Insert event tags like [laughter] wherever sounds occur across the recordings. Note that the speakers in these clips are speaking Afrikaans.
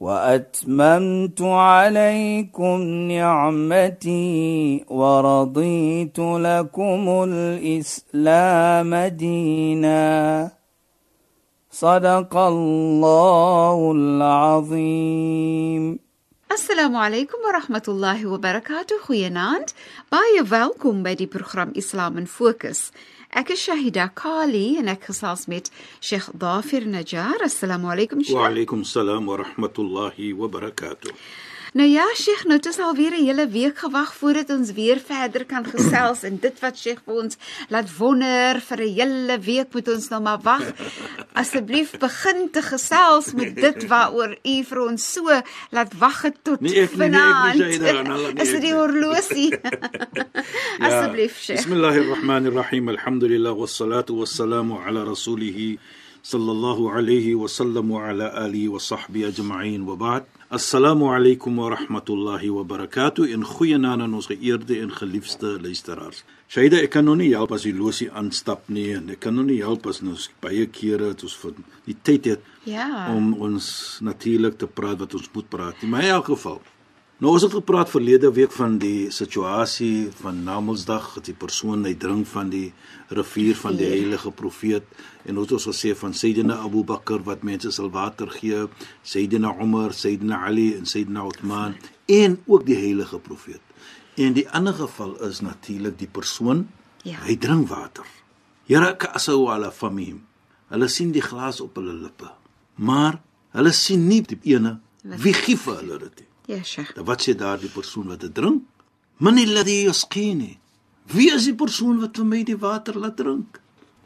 وأتممت عليكم نعمتي ورضيت لكم الإسلام دينا. صدق الله العظيم. السلام عليكم ورحمة الله وبركاته. خيانات باي فالكم بدي برخرام إسلام فوكس. Ek is Shahida Kali en ek gesels met Sheikh Dafir Najjar. Assalamu alaykum Sheikh. Wa alaykum Nou ja, Sheikh, nou het ons al weer 'n hele week gewag voordat ons weer verder kan gesels en dit wat Sheikh vir ons laat wonder vir 'n hele week moet ons nou maar wag. Asseblief begin te gesels met dit waaroor u vir ons so laat wag het tot Nee, ek nie, nee, ek vanaand. nie, Shaida, nee, nee, Is dit die ek horlosie? [laughs] Asseblief, Sheikh. Bismillahir Rahmanir Rahim. Alhamdulillah wassalatu wassalamu ala rasulih sallallahu alayhi wa sallam wa ala alihi wa sahbihi ajma'in wa ba'd. Assalamu alaykum wa rahmatullahi wa barakatuh. In goeie naam aan ons geëerde en geliefde luisteraars. Shaida, ek kan nog nie help as die losie aanstap nie en ek kan nog nie help as ons baie kere het ons vir die tyd het Ja. om ons natuurlik te praat wat ons moet praat. nie. Maar in elk geval. Nou ons het gepraat verlede week van die situasie van Namedsdag, dat die persoon hy drink van die rivier van die Rivier. heilige profeet en ons het ons gesê van Sayyidina Abu Bakr wat mense sal water gee, Sayyidina Umar, Sayyidina Ali en Sayyidina Uthman en ook die heilige profeet. En die ander geval is natuurlik die persoon Ja. hy drink water. Here ka'sau ala famihim. Hulle sien die glas op hulle lippe. Maar hulle sien nie die ene wie gee vir hulle dit nie. Ja, Sheikh. Dan wat sê daardie persoon wat dit drink? Man alladhi yasqini. Wie is die persoon wat vir my die water laat drink?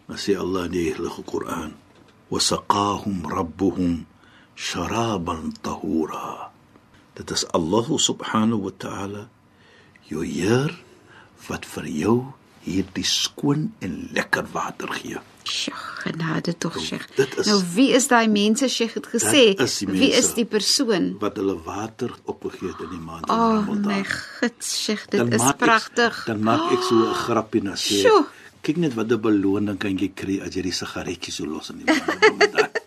Dan sê Allah in die Heilige Koran: "Wasaqahum rabbuhum sharaban tahura." Dit is Allah subhanahu wa ta'ala jou Heer wat vir jou hierdie skoon en lekker water gee. Sheikh, genade tog, Sheikh. dit is- Nou wie is daai mense Sheikh het gesê? Is Wie is die persoon? Wat hulle water opgegee het in die maand O, oh, Ramadan. my gids, Sheikh, dit dan is pragtig. Dan maak ek so 'n grappie na sê. Sjoe. Kyk net wat 'n beloning kan jy kry as jy die sigaretjies so los in die maand.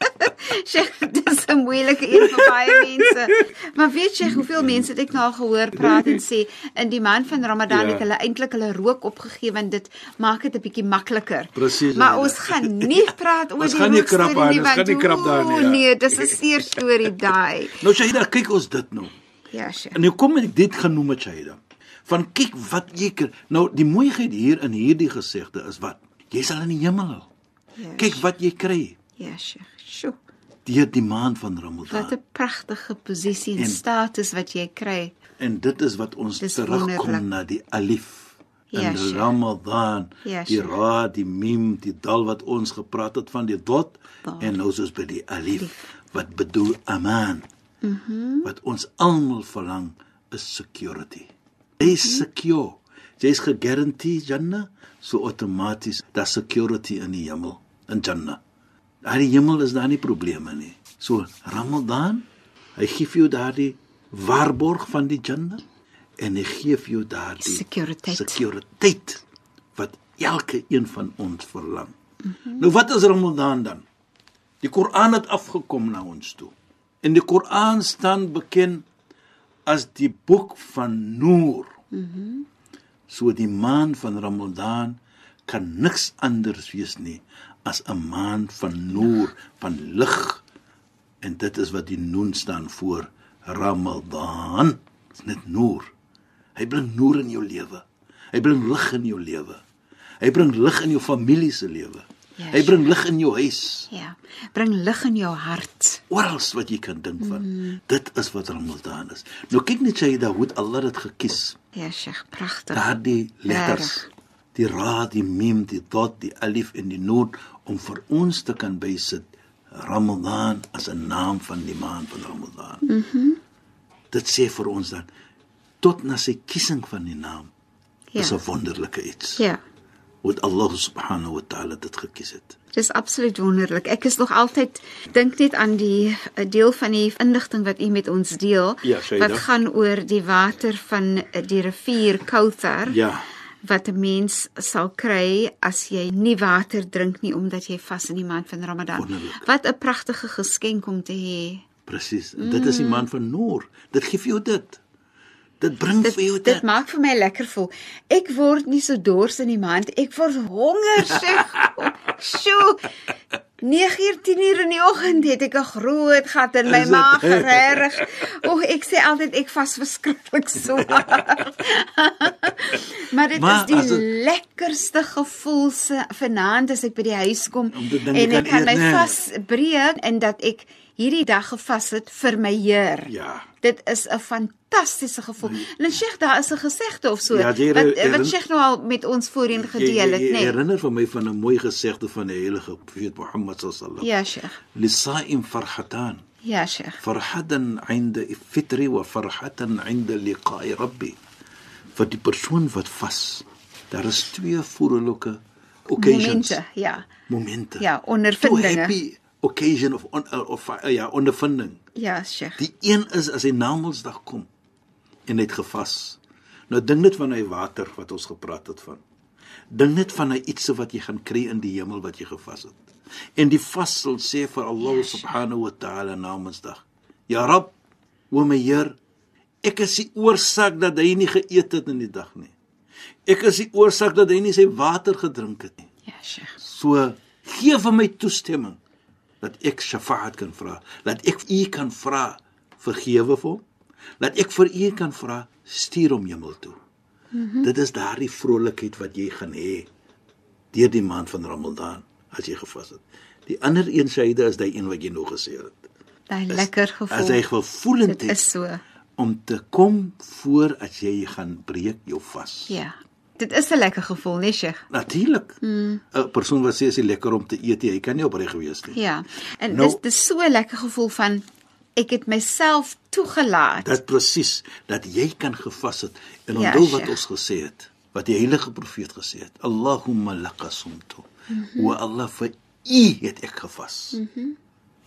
Sheikh, [laughs] dis 'n moeilike een vir baie mense. Maar weet jy hoeveel mense het ek nou al gehoor praat en sê in die maand van Ramadan Ja. het hulle eintlik hulle rook opgegee want dit maak dit 'n bietjie makliker. Presies, Maar ons gaan nie praat oor die krap aan, nie, ons gaan nie krap daar nie, oeh, ja. Nee, dis 'n seer storie daai. [laughs] nou Shahida, kyk ons dit nou. Ja, Sheikh. En nou kom ek dit genoem het Shahida. Van kyk wat jy kry. Nou die mooiheid hier in hierdie gesegde is wat? Jy sal in die hemel. Ja, Kyk wat jy kry Ja, Sheikh. Sjoe. Deur die maand van Wat Ramadan. 'n pragtige posisie en, En- status wat jy kry. En dit is wat ons Dis terugkom wonderlik. na die alif Ja, in Sheikh. Ramadan. Ja, die Sheikh. ra, die mim, die dal wat ons gepraat het van die dot Dot. en nou is ons by die alif wat bedoel aman. Mm wat ons almal verlang is security. Is Mhm. secure. Jy is gegarandeer Jannah, so outomaties daar security in die hemel, in Jannah. Daar die hemel is daar nie probleme nie. So Ramadan, hy gee vir jou daardie waarborg van die Jannah en hy gee vir jou daardie Sekuriteit. sekuriteit wat elke een van ons verlang. Mm -hmm. Nou wat is Ramadan dan? Die Koran het afgekom na ons toe. En die Koran staan bekend as die boek van Noor. Mhm. Mm so die maan van Ramadan kan niks anders wees nie as 'n maan van Noor, van lig. En dit is wat die noon staan voor Ramadan. Is net Noor. Hy bring Noor in jou lewe. Hy bring lig in jou lewe. Hy bring lig in jou familie se lewe. Ja, Hy bring lig in jou huis. Ja. Bring lig in jou hart. Oral wat jy kan dink van. Mm. Dit is wat Ramadan is. Nou kyk net jy daar hoe het Allah dit gekies. Ja, Sheikh, pragtig. Daardie letters. Regtig. Die ra, die mim, die dot, die alif en die noon om vir ons te kan bysit Ramadan as 'n naam van die maand van Ramadan. Mhm. Mm dit sê vir ons dan tot na sy kiesing van die naam Ja. is 'n wonderlike iets. Ja. Wat Allah subhanahu wa ta'ala dit gekies het. Dis absoluut wonderlik. Ek is nog altyd dink net aan die 'n deel van die inligting wat u met ons deel Ja, Shaida. wat gaan oor die water van eh, die rivier Kauthar. Ja wat 'n mens sal kry as jy nie water drink nie omdat jy vas in die maand van Ramadan. Wonderlik. Wat 'n pragtige geskenk om te hê. Presies. Mm. Dit is die mm. maand van noor. Dit gee vir jou dit. Dit bring dit, vir jou dit. Dit maak vir my lekker voel. Ek word nie so dors in die maand. Ek word honger, [laughs] Sheikh. 9uur 10uur in die oggend het ek 'n groot gat in my maag reg. O, ek sê altyd ek vas verskriklik swaar. [laughs] maar dit maar, is die het... lekkerste gevoel se vanaand as ek by die huis kom en ek kan my vasbreek in dat ek hierdie dag gevas het vir my Heer. Ja. Dit is 'n fantastiese gevoel. Nee. En Sheikh, daar is 'n gesegde of so ja, die, wat herinner, wat Sheikh nou al met ons voorheen gedeel het, né? Nee. Herinner vir my van 'n mooi gesegde van die heilige profeet Mohammed sallallahu. Ja, Sheikh. Lisaim farhatan. Ja, Sheikh. Farhatan 'inda fitri wa farhatan 'inda liqa'i rabbi. Vir die persoon wat vas, daar is twee voorlike occasions. Momente, ja. Momente. Ja, ondervindinge. Toe happy occasion of on, of uh, ja ondervinding. Ja, Sheikh. die een is as hy Namedsdag kom en het gevas. Nou dink net van hy water wat ons gepraat het van. Dink net van hy iets wat jy gaan kry in die hemel wat jy gevas het. En die vas sal sê vir Allah Ja, subhanahu wa ta'ala Namedsdag ja rab o my heer ek is die oorsaak dat hy nie geëet het in die dag nie. Ek is die oorsaak dat hy nie sy water gedrink het nie. Ja, Sheikh. So gee vir my toestemming dat ek shafaat kan vra, dat ek u kan vra vergewe vir hom, dat ek vir u kan vra stuur hom hemel toe. Mm -hmm. Dit is daardie vrolikheid wat jy gaan hê deur die maand van Ramadan as jy gevas het. Die ander een syde is daai een wat jy nog gesê het. Daai lekker gevoel. As hy gevoelend Dit is so. om te kom voor as jy gaan breek jou vas. Ja. Dit is 'n lekker gevoel, nee, Sheikh. Natuurlik. 'n mm. persoon wat sê as hy lekker om te eet, hy kan nie opreg wees nie. Ja. En Nou- dis dis so 'n lekker gevoel van ek het myself toegelaat. Dat presies dat jy kan gevas het en Ja, onthou wat Sheikh. ons gesê het, wat die heilige profeet gesê het. Allahumma laqasumtu. Mm -hmm. Wa Allah vir u het ek gevas. Mm -hmm.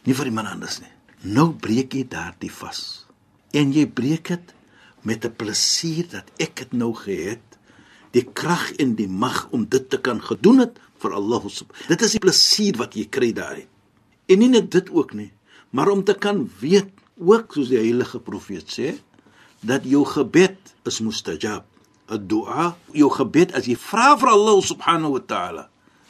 Nie vir iemand anders nie. Nou breek jy daardie vas. En jy breek dit met 'n plesier dat ek dit nou gehet die krag en die mag om dit te kan gedoen het vir Allah sub. Dit is die plesier wat jy kry daarin. En nie net dit ook nie, maar om te kan weet ook soos die heilige profeet sê dat jou gebed is mustajab. 'n Dua, jou gebed as jy vra vir Allah subhanahu wa ta'ala,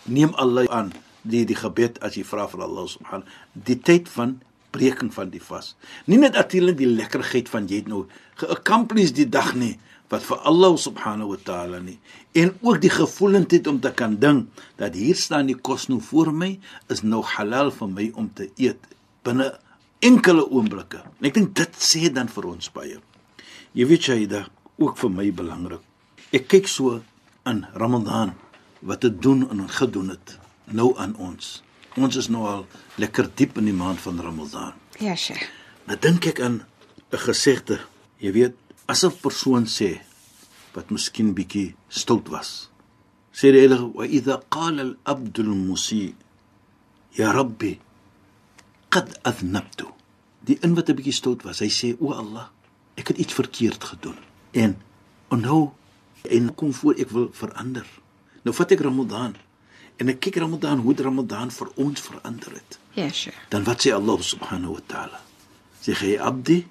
neem Allah aan die die gebed as jy vra vir Allah subhanahu die tyd van breking van die vas. Nie net natuurlik die lekkerheid van jy het nou geaccomplish die dag nie wat vir Allah subhanahu wa ta'ala nie en ook die gevoelendheid om te kan dink dat hier staan die kos nou voor my is nou halal vir my om te eet binne enkele oomblikke. En ek dink dit sê dan vir ons baie. Jy weet Shaida, ook vir my belangrik. Ek kyk so in Ramadan wat dit doen en gedoen het nou aan ons. Ons is nou al lekker diep in die maand van Ramadan. Ja, Sheikh. Nou dink ek aan 'n gesegde. Jy weet, as 'n persoon sê wat miskien bietjie stout was. Sê die heilige wa idha qala al-abd al-musi ya rabbi qad adnabtu. Die een wat 'n bietjie stout was, hy sê o Allah, ek het iets verkeerd gedoen. En onthou en kom voor ek wil verander. Nou vat ek Ramadan en ek kyk Ramadan hoe Ramadan vir ons verander het. Ja, Sheikh. dan wat sê Allah subhanahu wa ta'ala sê hy abdi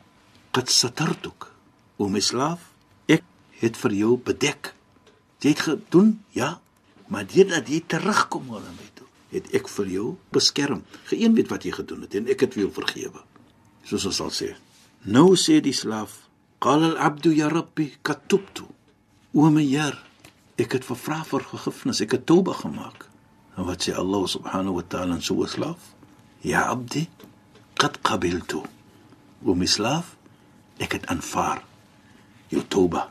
qad satartuk o my slaaf het vir jou bedek. Jy het gedoen? Ja. Maar deurdat jy terugkom na my toe het ek vir jou beskerm. Geen weet wat jy gedoen het en ek het vir jou vergewe. Soos ons sal sê nou sê die slaaf qala al abdu ya rabbi qad tubtu o my heer ek het vervra vir vergifnis ek het toba gemaak. En wat sê Allah subhanahu wa ta'ala in so 'n slaaf? Ja abdi, qad qabiltu. O my slaaf, ek het aanvaar jou toba,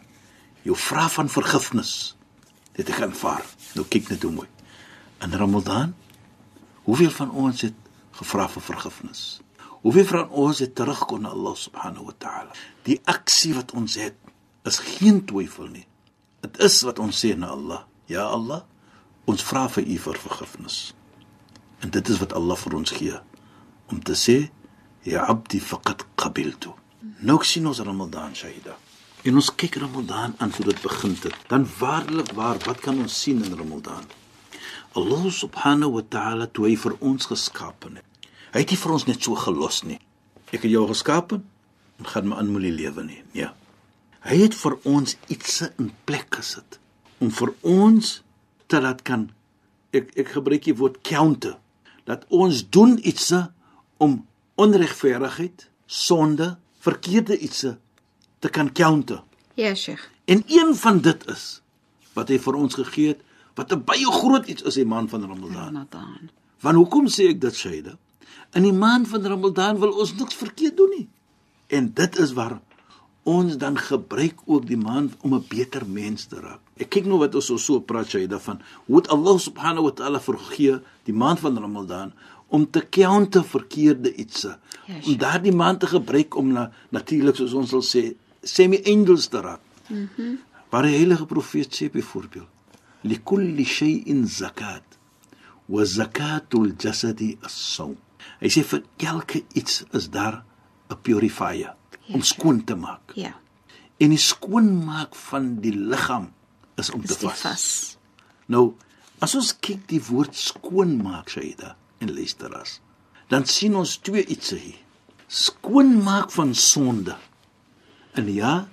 jou vra van vergifnis. Dit ek aanvaar. Nou kyk net hoe mooi. In Ramadan, hoeveel van ons het gevra vir vergifnis? Hoeveel van ons het terugkom na Allah subhanahu wa ta'ala? Die aksie wat ons het is geen twyfel nie. Dit is wat ons sê na Allah. Ja Allah, ons vra vir U vir vergifnis. En dit is wat Allah vir ons gee om te sê ya abdi faqad qabiltu. Nou sien ons Ramadan Shaida. En ons kyk Ramadan aan hoe dit begin het. Dan waarlik waar, wat kan ons sien in Ramadan? Allah subhanahu wa ta'ala toe hy vir ons geskaap het. Hy het nie vir ons net so gelos nie. Ek het jou geskaap en gaan my aan moenie lewe nie. Ja. Hy het vir ons iets in plek gesit om vir ons te laat kan ek ek gebruik die woord counter dat ons doen iets om onregverdigheid, sonde, verkeerde ietsie te kan counter. Ja, Sheikh. En een van dit is wat hy vir ons gegee het, wat 'n baie groot iets is die maand van Ramadan. Ramadan. Want hoekom sê ek dit, Shaida? In die maand van Ramadan wil ons niks verkeerd doen nie. En dit is waar ons dan gebruik ook die maand om 'n beter mens te raak. Ek kyk nou wat ons so, so praat Shaida van hoe Allah subhanahu wa ta'ala vergee die maand van Ramadan om te counter verkeerde ietsie. Yes. Om daardie maand te gebruik om na natuurlik soos ons sal sê semi-angels te raak. Mhm. Mm waar die heilige profeet sê byvoorbeeld: "Likulli shay'in zakat wa zakatul jasadi as-sawm." Hy sê vir elke iets is daar 'n purifier om Yes. skoon te maak. Ja. En die skoonmaak van die liggaam is om Is te vas. vas. Nou, as ons kyk die woord skoonmaak, Shaida en luisteraars, dan sien ons twee iets hier. Skoonmaak van sonde. En ja,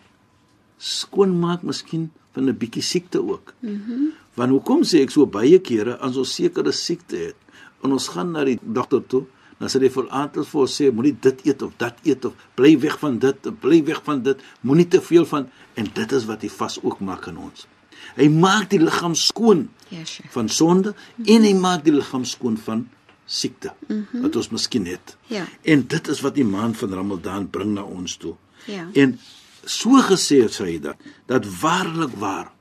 skoonmaak miskien van 'n bietjie siekte ook. Mhm. Mm Want hoekom sê ek so baie kere as ons sekere siekte het en ons gaan na die dokter toe, dan sê hy vir aantal vir ons sê moenie dit eet of dat eet of bly weg van dit, bly weg van dit, moenie te veel van en dit is wat hy vas ook maak in ons. Hy maak die liggaam skoon Ja, Sheikh. van sonde en hy maak die liggaam skoon van siekte mm -hmm. wat ons miskien het. Ja. En dit is wat die maand van Ramadan bring na ons toe. Ja. En so gesê het hy dat dat waarlik waar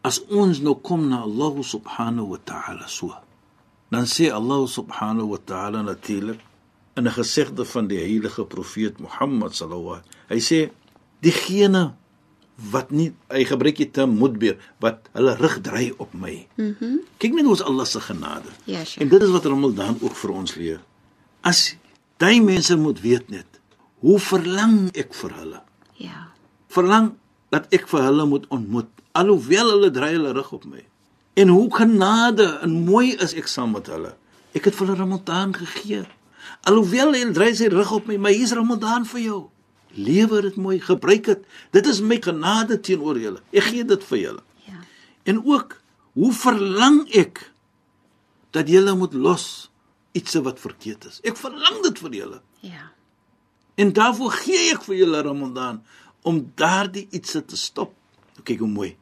as ons nou kom na Allah subhanahu wa ta'ala so dan sê Allah subhanahu wa ta'ala natuurlik in 'n gesegde van die heilige profeet Mohammed sallallahu hy sê diegene wat nie hy gebruik die term mudbir wat hulle rug draai op my. Mhm. Mm Kyk net hoe ons Allah se genade. Ja, Sheikh. En dit is wat Ramadan ook vir ons leer. As daai mense moet weet net hoe verlang ek vir hulle. Ja. Verlang dat ek vir hulle moet ontmoet alhoewel hulle draai hulle rug op my. En hoe genade en mooi is ek saam met hulle. Ek het vir hulle Ramadan gegee. Alhoewel hulle draai sy rug op my, maar hier's Ramadan vir jou. Lewe dit mooi, gebruik dit. Dit is my genade teenoor julle. Ek gee dit vir julle. Ja. En ook hoe verlang ek dat julle moet los iets wat verkeerd is. Ek verlang dit vir julle. Ja. En daarvoor gee ek vir julle Ramadan om daardie iets te stop. Kyk hoe mooi.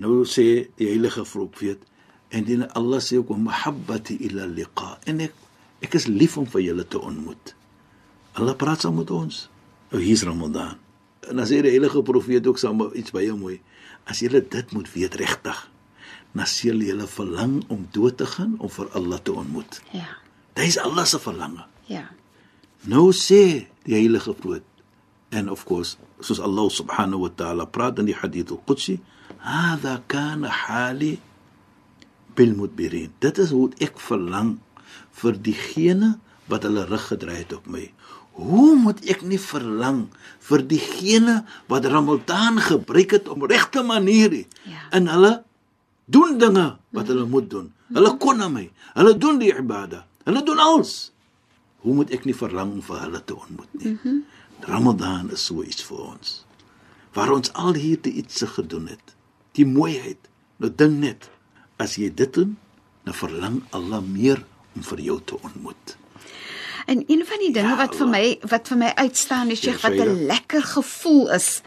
Nou sê die heilige profeet en dan Allah sê ook mahabbati ila liqa. En ek ek is lief om vir julle te ontmoet. Allah praat saam met ons. Nou hier's Ramadan. En dan sê die heilige profeet ook saam iets baie mooi. As julle dit moet weet regtig, dan sal julle verlang om dood te gaan om vir Allah te ontmoet. Ja. Dis Allah se verlange. Ja. Nou sê die heilige profeet en of course soos Allah subhanahu wa ta'ala praat in die hadith al-Qudsi, "Hadha kana hali bil mudbirin." Dit is hoe ek verlang vir diegene wat hulle rug gedraai het op my. Hoe moet ek nie verlang vir diegene wat Ramadan gebruik het om regte maniere Ja. in hulle doen dinge wat hulle moet doen. Hulle kon na my. Hulle doen die ibada. Hulle doen alles. Hoe moet ek nie verlang om vir hulle te ontmoet nie? Mm -hmm. Ramadan is so iets vir ons. Waar ons al hierdie iets gedoen het. Die mooiheid. Nou dink net, as jy dit doen, dan verlang Allah meer om vir jou te ontmoet. En een van die dinge Ja, wat vir my wat vir my uitstaan is Sheikh wat. 'n lekker gevoel is.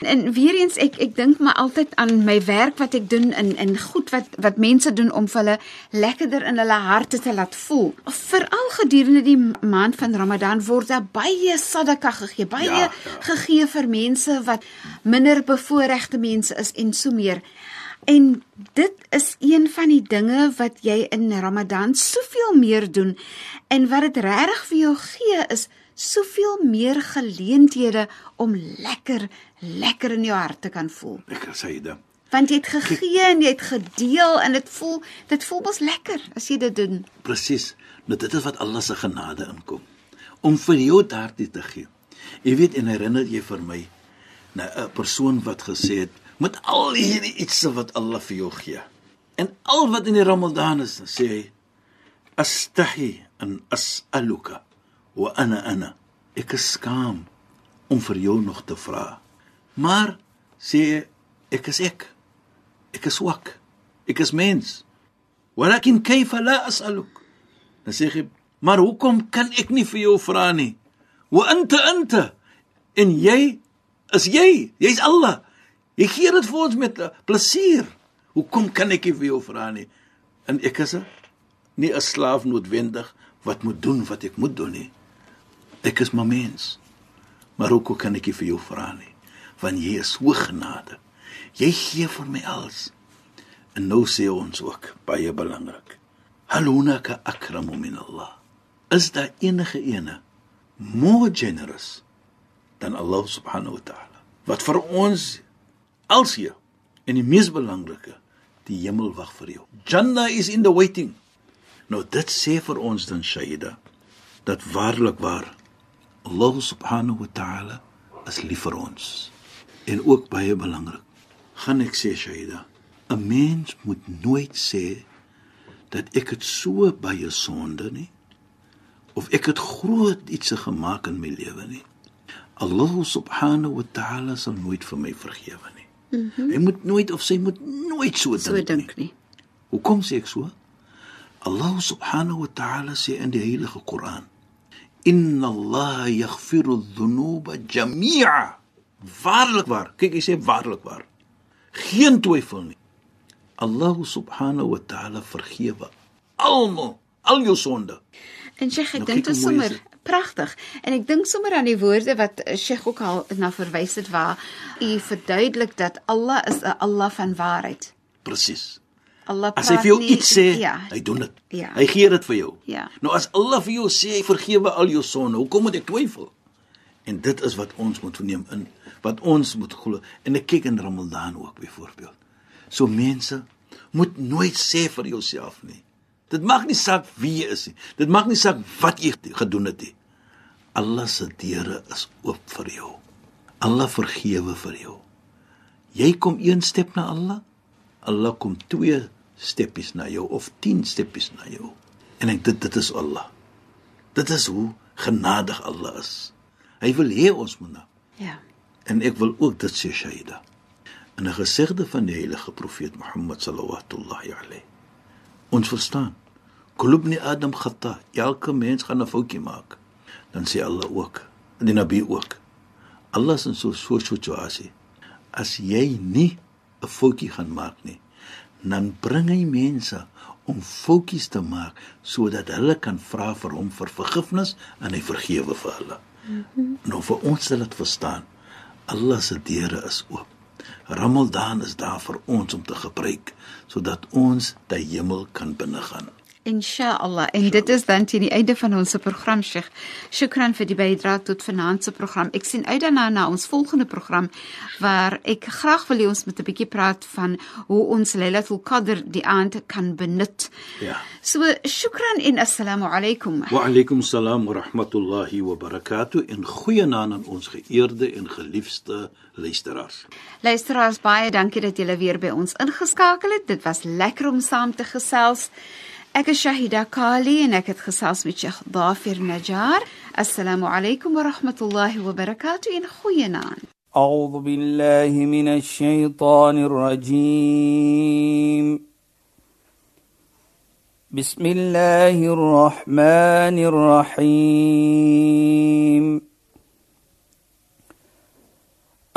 En weer eens ek ek dink maar altyd aan my werk wat ek doen en en goed wat wat mense doen om hulle lekkerder in hulle harte te laat voel. Veral gedurende die maand van Ramadan word daar baie sadaka gegee, baie Ja, ja. gegee vir mense wat minder bevoorregte mense is en so meer. En dit is een van die dinge wat jy in Ramadan soveel meer doen en wat dit regtig vir jou gee is soveel meer geleenthede om lekker lekker in jou hart te kan voel. Lekker Saida. Want jy het gegee en jy het gedeel en dit voel dit voel mos lekker as jy dit doen. Presies. Nou dit is wat Allah se genade inkom om vir jou daardie te gee. Jy weet en herinner jy vir my na 'n persoon wat gesê het met al hierdie ietsie wat Allah vir jou gee. En al wat in die Ramadan is, sê hy astahi an as'aluka wa ana ana. Ek is skaam om vir jou nog te vra. Maar sê hy, ek is ek. Ek is swak. Ek is mens. Walakin kayfa la as'aluk? Dan sê hy, maar hoekom kan ek nie vir jou vra nie? Wa anta anta en jy is jy. Jy's Allah. Jy gee dit vir ons met plesier. Hoekom kan ek nie vir jou vra nie? En ek is 'n nie 'n slaaf noodwendig wat moet doen wat ek moet doen nie. Ek is maar mens. Maar hoekom kan ek nie vir jou vra nie? Want jy is so genade. Jy gee vir my alles. En nou sê ons ook baie belangrik. Halunaka akramu min Allah. Is daar enige ene more generous dan Allah subhanahu wa ta'ala? Wat vir ons als hier en die mees belangrike, die hemel wag vir jou. Jannah is in the waiting. Nou dit sê vir ons dan Shaida dat waarlik waar Allah subhanahu wa ta'ala is lief vir ons. En ook baie belangrik, gaan ek sê Shaida, 'n mens moet nooit sê dat ek het so baie sonde nie of ek het groot iets gemaak in my lewe nie. Allah subhanahu wa ta'ala sal nooit vir my vergewe nie. Mm -hmm. Hy moet nooit of sy moet nooit so dink. So dink nie. Hoekom sê ek so? Allah subhanahu wa ta'ala sê in die heilige Koran: "Inna Allah yaghfiru dhunuba jami'a." Waarlik waar. Kyk, hy sê waarlik waar. Geen twyfel nie. Allah subhanahu wa ta'ala vergewe almal al jou sonde. En Sheikh, ek Nou, dink dit is sommer pragtig. En ek dink sommer aan die woorde wat Sheikh ook al na verwys het waar u verduidelik dat Allah is 'n Allah van waarheid. Presies. Allah As hy praat vir jou nie- iets sê, ja, hy doen dit. Ja. Hy gee dit vir jou. Ja. Nou as Allah vir jou sê hy vergewe al jou sonde, hoekom moet ek twyfel? En dit is wat ons moet neem in, wat ons moet glo. En ek kyk in Ramadan ook byvoorbeeld. So mense moet nooit sê vir jouself nie. Dit maak nie saak wie jy is nie. Dit maak nie saak wat jy gedoen het nie. Allah se deure is oop vir jou. Allah vergewe vir jou. Jy kom een stap na Allah, Allah kom twee steppies na jou of 10 steppies na jou. En ek dit dit is Allah. Dit is hoe genadig Allah is. Hy wil hê ons moet nou. Ja. En ek wil ook dit sê Shaida. In 'n gesegde van die heilige profeet Mohammed sallallahu alayhi. Ons verstaan. Kulubni Adam khata. Elke mens gaan 'n foutjie maak. Dan sê Allah ook, en die Nabi ook. Allah is in so so 'n situasie. As jy nie 'n foutjie gaan maak nie, dan bring hy mense om foutjies te maak sodat hulle kan vra vir hom vir vergifnis en hy vergewe vir hulle. Mm -hmm. Nou vir ons sal dit verstaan. Allah se deure is oop. Ramadan is daar vir ons om te gebruik sodat ons die hemel kan binnegaan. Inshallah. En dit is dan teen die einde van ons program, Sheikh. Shukran vir die bydrae tot vanaand se program. Ek sien uit daarna na ons volgende program waar ek graag wil hê ons moet 'n bietjie praat van hoe ons Lailatul Qadr die aand kan benut. Ja. So, shukran en assalamu alaykum. Wa alaykum salaam wa rahmatullahi wa barakatuh en goeienaand aan ons geëerde en geliefde luisteraars. Luisteraars, baie dankie dat julle weer by ons ingeskakel het. Dit was lekker om saam te gesels. الشهيدة كالي قالي نكت من بشيخ ظافر نجار. السلام عليكم ورحمة الله وبركاته. إن خوينان. أعوذ بالله من الشيطان الرجيم. بسم الله الرحمن الرحيم.